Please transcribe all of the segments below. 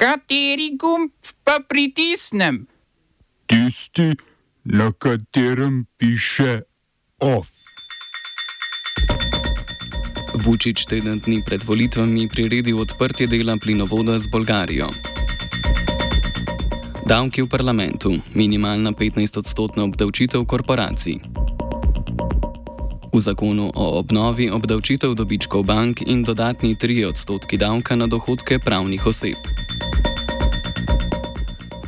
Kateri gumb pa pritisnem? Tisti, na katerem piše OF. Vučić teden dni pred volitvami priredil odprtje dela plinovoda z Bolgarijo. Davki v parlamentu, minimalna 15-odstotna obdavčitev korporacij. V zakonu o obnovi obdavčitev dobičkov bank in dodatni 3 odstotki davka na dohodke pravnih oseb.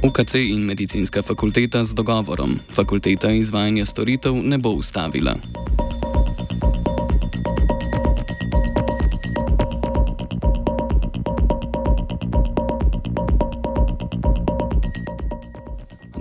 UKC in medicinska fakulteta z dogovorom. Fakulteta izvajanja storitev ne bo ustavila.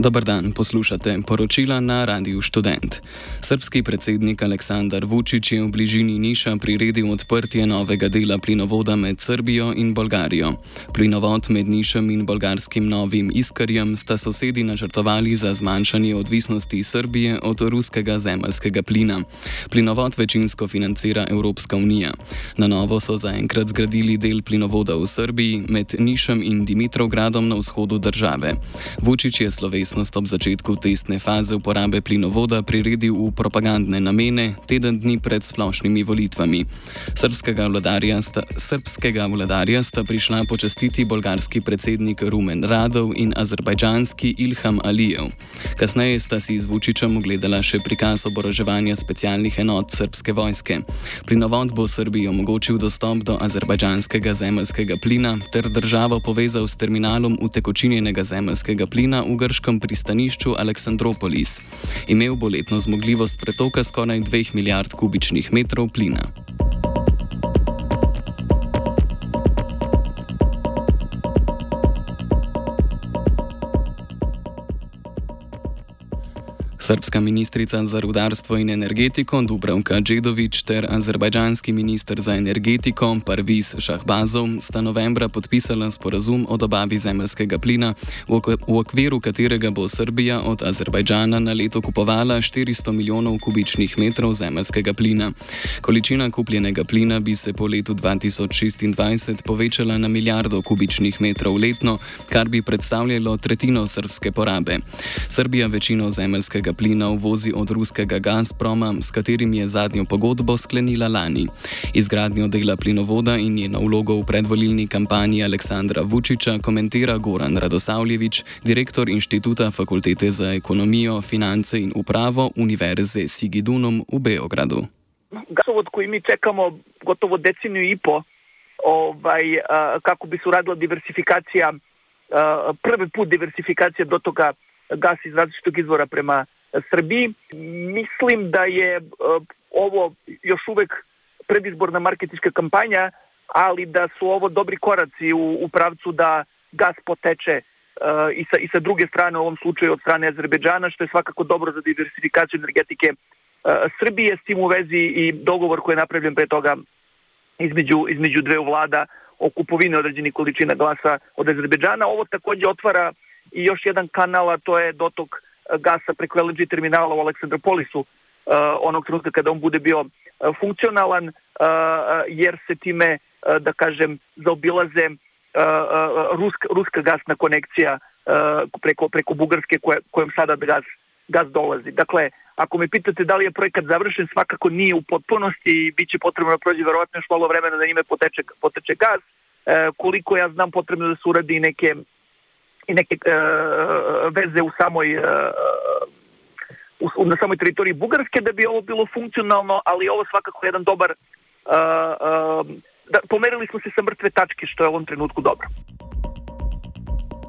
Dobar dan, poslušate poročila na Radiu Student. Srpski predsednik Aleksandar Vučić je v bližini Niša priredil odprtje novega dela plinovoda med Srbijo in Bolgarijo. Plinovod med Nišem in bolgarskim novim Iskarjem sta sosedi načrtovali za zmanjšanje odvisnosti Srbije od ruskega zemljskega plina. Plinovod večinsko financira Evropska unija. Na novo so zaenkrat zgradili del plinovoda v Srbiji med Nišem in Dimitrovgradom na vzhodu države. Vučić je sloves slovesnost ob začetku testne faze uporabe plinovoda priredil v propagandne namene teden dni pred splošnimi volitvami. Srpskega vladarja sta, srpskega vladarja sta prišla počastiti bolgarski predsednik Rumen Radov in azerbajdžanski Ilham Alijev. Kasneje sta si z Vučičem ogledala še prikaz oboroževanja specialnih enot srpske vojske. Plinovod bo Srbiji omogočil dostop do azerbajdžanskega zemljskega plina ter državo povezal s terminalom utekočinjenega zemljskega plina v grškem pristanišču Aleksandropolis. Imel bo letno zmogljivost pretoka skoraj 2 milijard kubičnih metrov plina. Srpska ministrica za rudarstvo in energetiko Dubravka Džedovič ter azerbajdžanski minister za energetiko Parviz Šahbazov sta novembra podpisala sporazum o dobavi zemljskega plina, v okviru katerega bo Srbija od Azerbajdžana na leto kupovala 400 milijonov kubičnih metrov zemljskega plina. Količina kupljenega plina bi se po letu 2026 povečala na milijardo kubičnih metrov letno, kar bi predstavljalo tretjino srpske porabe. Srbija večino zemljskega zemljskega plina uvozi od ruskega Gazproma, s katerim je zadnjo pogodbo sklenila lani. Izgradnjo dela plinovoda in njeno vlogo v predvolilni kampanji Aleksandra Vučiča komentira Goran Radosavljevič, direktor Inštituta Fakultete za ekonomijo, finance in upravo Univerze Sigidunum v Beogradu. Gasovod koji mi čekamo gotovo deceniju i po ovaj, kako bi se uradila diversifikacija, prvi put diversifikacija dotoka gasa iz različitog izvora prema Srbiji. Mislim da je e, ovo još uvek predizborna marketička kampanja, ali da su ovo dobri koraci u, u pravcu da gas poteče uh, i, sa, i sa druge strane, u ovom slučaju od strane Azerbeđana, što je svakako dobro za diversifikaciju energetike uh, Srbije, s tim u vezi i dogovor koji je napravljen pre toga između, između dve vlada o kupovini određenih količina glasa od Azerbeđana. Ovo takođe otvara i još jedan kanal, a to je dotok gasa preko LNG terminala u Aleksandropolisu uh, onog trenutka kada on bude bio uh, funkcionalan, uh, jer se time, da kažem, zaobilaze ruska, ruska gasna konekcija preko, preko Bugarske koje, sada gas, gas dolazi. Dakle, ako me pitate da li je projekat završen, svakako nije u potpunosti i bit će potrebno da prođe verovatno još malo vremena da njime poteče, poteče gas. koliko ja znam, potrebno da se uradi neke i neke uh, veze u samoj uh, u, na samoj teritoriji Bugarske da bi ovo bilo funkcionalno, ali ovo svakako jedan dobar uh, uh, da, pomerili smo se sa mrtve tačke što je u ovom trenutku dobro.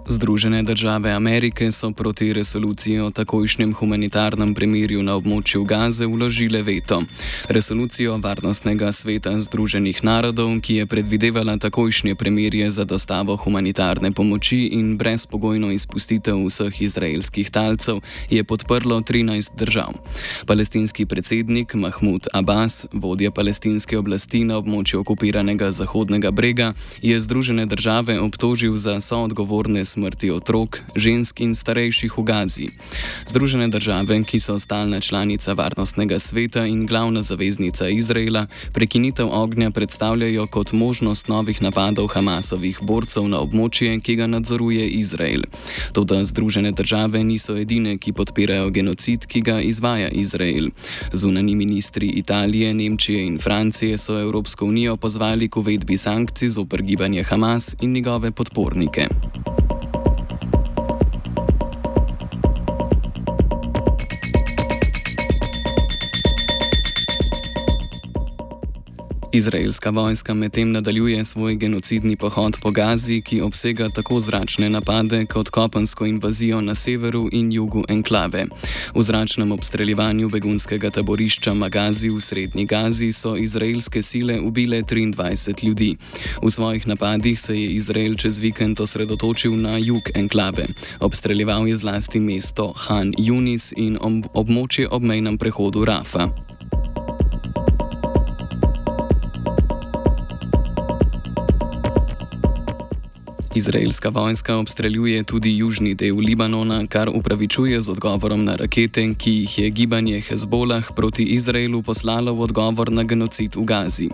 Združene države Amerike so proti resoluciji o takojšnjem humanitarnem premirju na območju Gaze vložile veto. Resolucijo Varnostnega sveta Združenih narodov, ki je predvidevala takojšnje premirje za dostavo humanitarne pomoči in brezpogojno izpustitev vseh izraelskih talcev, je podprlo 13 držav. Palestinski predsednik Mahmud Abbas, vodja palestinske oblasti na območju okupiranega Zahodnega brega, je Združene države obtožil za soodgovorne smrti otrok, žensk in starejših v Gazi. Združene države, ki so stalna članica Varnostnega sveta in glavna zaveznica Izraela, prekinitev ognja predstavljajo kot možnost novih napadov Hamasovih borcev na območje, ki ga nadzoruje Izrael. Toda Združene države niso edine, ki podpirajo genocid, ki ga izvaja Izrael. Zunani ministri Italije, Nemčije in Francije so Evropsko unijo pozvali k uvedbi sankcij zoper gibanje Hamas in njegove podpornike. Izraelska vojska medtem nadaljuje svoj genocidni pohod po Gazi, ki obsega tako zračne napade kot kopensko invazijo na severu in jugu enklave. V zračnem obstreljevanju begunskega taborišča Magazi v srednji Gazi so izraelske sile ubile 23 ljudi. V svojih napadih se je Izrael čez vikend osredotočil na jug enklave. Obstreljeval je zlasti mesto Han Yunis in območje ob mejnem prehodu Rafa. Izraelska vojska obstreljuje tudi južni del Libanona, kar upravičuje z odgovorom na rakete, ki jih je gibanje Hezbolah proti Izraelu poslalo v odgovor na genocid v Gazi.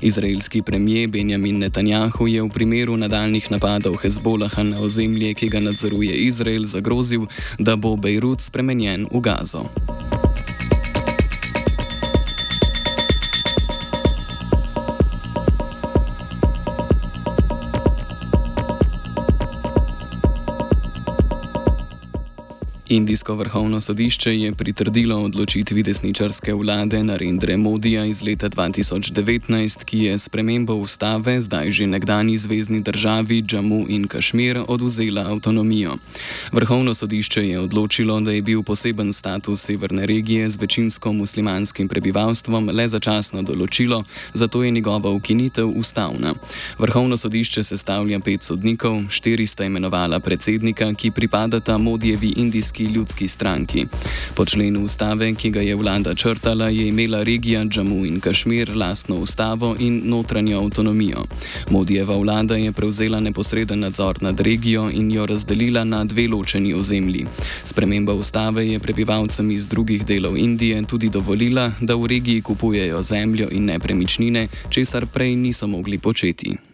Izraelski premijer Benjamin Netanjahu je v primeru nadaljnih napadov Hezbolaha na ozemlje, ki ga nadzoruje Izrael, zagrozil, da bo Bejrut spremenjen v Gazo. Indijsko vrhovno sodišče je pritrdilo odločitvi desničarske vlade Narendra Modija iz leta 2019, ki je spremembo ustave zdaj že nekdani zvezdni državi Džamu in Kašmir oduzela avtonomijo. Vrhovno sodišče je odločilo, da je bil poseben status severne regije z večinsko muslimanskim prebivalstvom le začasno določilo, zato je njegova ukinitev ustavna. Vrhovno sodišče sestavlja pet sodnikov, štiri sta imenovala predsednika, ki pripadata Modijevi indijski ljudski stranki. Po členu ustave, ki ga je vlada črtala, je imela regija Džamu in Kašmir lastno ustavo in notranjo avtonomijo. Modijeva vlada je prevzela neposreden nadzor nad regijo in jo razdelila na dve ločeni ozemlji. Sprememba ustave je prebivalcem iz drugih delov Indije tudi dovolila, da v regiji kupujejo zemljo in nepremičnine, česar prej niso mogli početi.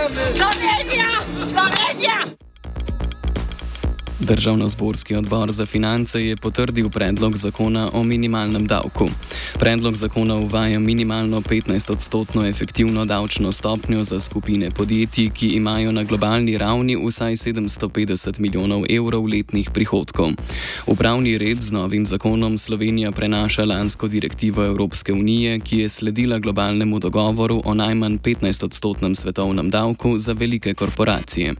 Slovenija, Slovenija, Slovenija. Državno-zborski odbor za finance je potrdil predlog zakona o minimalnem davku. Predlog zakona uvaja minimalno 15-odstotno efektivno davčno stopnjo za skupine podjetij, ki imajo na globalni ravni vsaj 750 milijonov evrov letnih prihodkov. Upravni red z novim zakonom Slovenija prenaša lansko direktivo Evropske unije, ki je sledila globalnemu dogovoru o najmanj 15-odstotnem svetovnem davku za velike korporacije.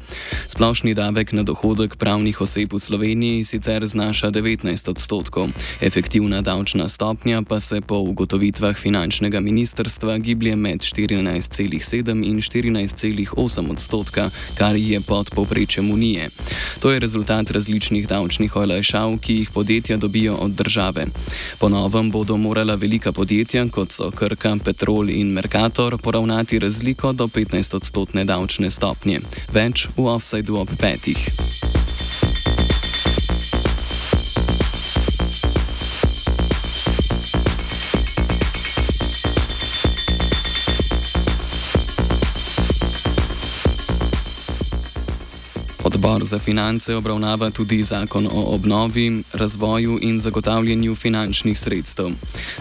Splošni davek na dohodek pravnih oseb oseb v Sloveniji sicer znaša 19 odstotkov, efektivna davčna stopnja pa se po ugotovitvah finančnega ministrstva giblje med 14,7 in 14,8 odstotka, kar je pod povprečjem unije. To je rezultat različnih davčnih olajšav, ki jih podjetja dobijo od države. Po novem bodo morala velika podjetja, kot so Krka, Petrol in Mercator, poravnati razliko do 15 odstotne davčne stopnje. Več v offsajdu ob petih. Odbor za finance obravnava tudi zakon o obnovi, razvoju in zagotavljanju finančnih sredstev.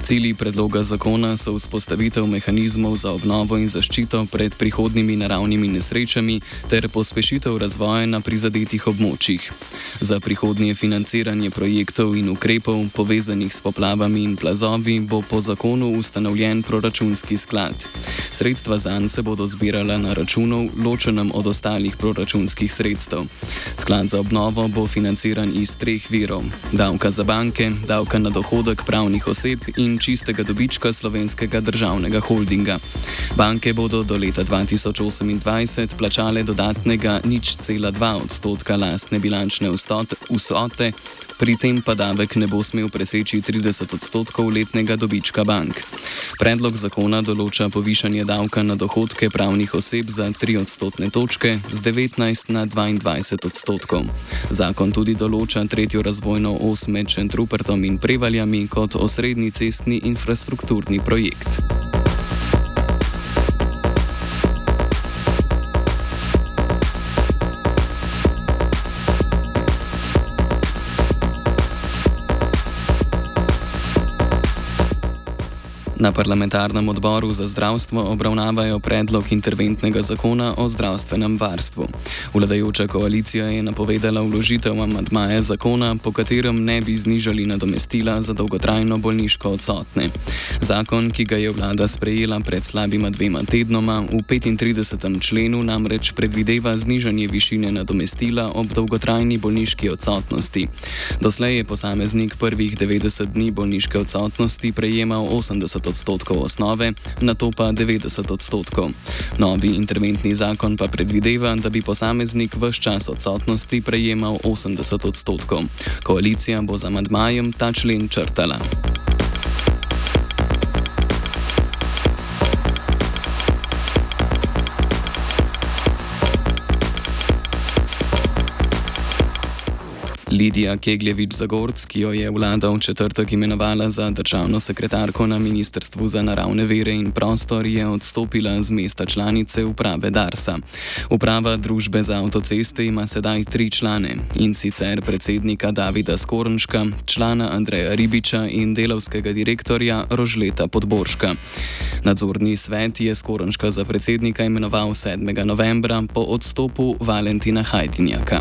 Cilji predloga zakona so vzpostavitev mehanizmov za obnovo in zaščito pred prihodnimi naravnimi nesrečami ter pospešitev razvoja na prizadetih območjih. Za prihodnje financiranje projektov in ukrepov povezanih s poplavami in plazovi bo po zakonu ustanovljen proračunski sklad. Sredstva zanj se bodo zbirala na računov, ločenem od ostalih proračunskih sredstev. Sklad za obnovo bo financiran iz treh virov: davka za banke, davka na dohodek pravnih oseb in čistega dobička slovenskega državnega holdinga. Banke bodo do leta 2028 plačale dodatnega nič cela dva odstotka lastne bilančne vsote, pri tem pa davek ne bo smel preseči 30 odstotkov letnega dobička bank. Predlog zakona določa povišanje davka na dohodke pravnih oseb za 3 odstotne točke z 19 na 22 odstotkov. Zakon tudi določa tretjo razvojno os med Šentrupertom in Prevaljami kot osrednji cestni infrastrukturni projekt. Na parlamentarnem odboru za zdravstvo obravnavajo predlog interventnega zakona o zdravstvenem varstvu. Vladajoča koalicija je napovedala vložitev amadmaja zakona, po katerem ne bi znižali nadomestila za dolgotrajno bolniško odsotne. Zakon, ki ga je vlada sprejela pred slabima dvema tednoma, v 35. členu namreč predvideva znižanje višine nadomestila ob dolgotrajni bolniški odsotnosti. Doslej je posameznik prvih 90 dni bolniške odsotnosti prejemal 80 odstotkov osnove, na to pa 90 odstotkov. Novi interventni zakon pa predvideva, da bi posameznik v čas odsotnosti prejemal 80 odstotkov. Koalicija bo za madmajem ta člen črtala. Lidija Kegljevič-Zagorc, ki jo je vlada v četrtek imenovala za državno sekretarko na Ministrstvu za naravne vere in prostor, je odstopila z mesta članice uprave Darsa. Uprava družbe za avtoceste ima sedaj tri člane in sicer predsednika Davida Skornška, člana Andreja Ribiča in delovskega direktorja Rožleta Podborška. Nadzorni svet je Skornška za predsednika imenoval 7. novembra po odstopu Valentina Hajdinjaka.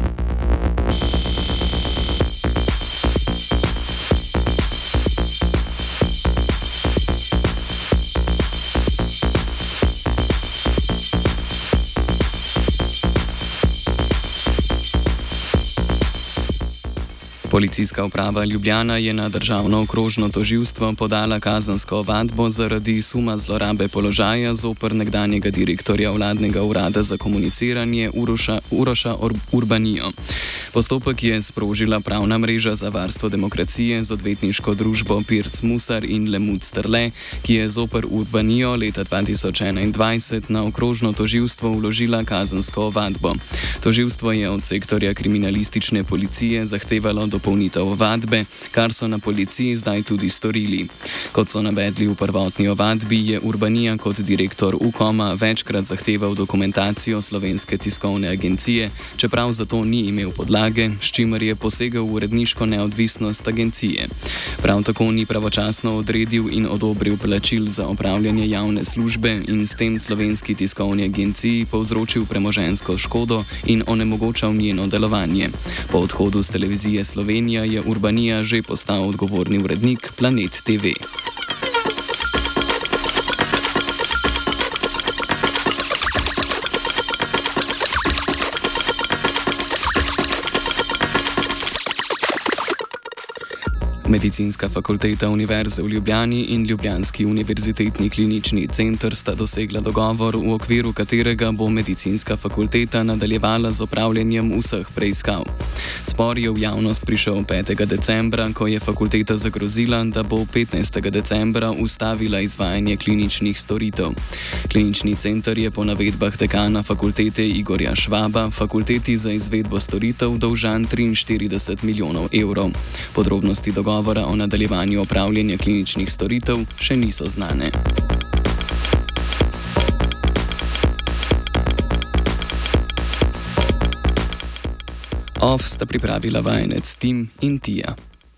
Policijska uprava Ljubljana je na državno okrožno toživstvo podala kazansko ovadbo zaradi suma zlorabe položaja zoper nekdanjega direktorja vladnega urada za komuniciranje Uroša, Uroša Urbanijo. Postopek je sprožila pravna mreža za varstvo demokracije z odvetniško družbo Pirc Musar in Lemut Strle, ki je zoper Urbanijo leta 2021 na okrožno toživstvo vložila kazansko ovadbo. Toživstvo je od sektorja kriminalistične policije zahtevalo dopolnitev ovadbe, kar so na policiji zdaj tudi storili. Kot so navedli v prvotni ovadbi, je Urbanija kot direktor UKOM-a večkrat zahteval dokumentacijo slovenske tiskovne agencije, čeprav za to ni imel podlage, s čimer je posegel v uredniško neodvisnost agencije. Prav tako ni pravočasno odredil in odobril plačil za opravljanje javne službe in s tem slovenski tiskovni agenciji povzročil premožensko škodo in onemogočal njeno delovanje. Po odhodu z televizije Slovenija je Urbanija že postal odgovorni urednik Planet TV. Medicinska fakulteta Univerze v Ljubljani in Ljubljanski univerzitetni klinični center sta dosegla dogovor, v okviru katerega bo medicinska fakulteta nadaljevala z opravljanjem vseh preiskav. Spor je v javnost prišel 5. decembra, ko je fakulteta zagrozila, da bo 15. decembra ustavila izvajanje kliničnih storitev. Klinični center je po navedbah dekana fakultete Igorja Švaba fakulteti za izvedbo storitev dolžan 43 milijonov evrov. Podrobnosti dogovora dogovora o nadaljevanju opravljanja kliničnih storitev še niso znane. Off sta pripravila vajenec Tim in Tija.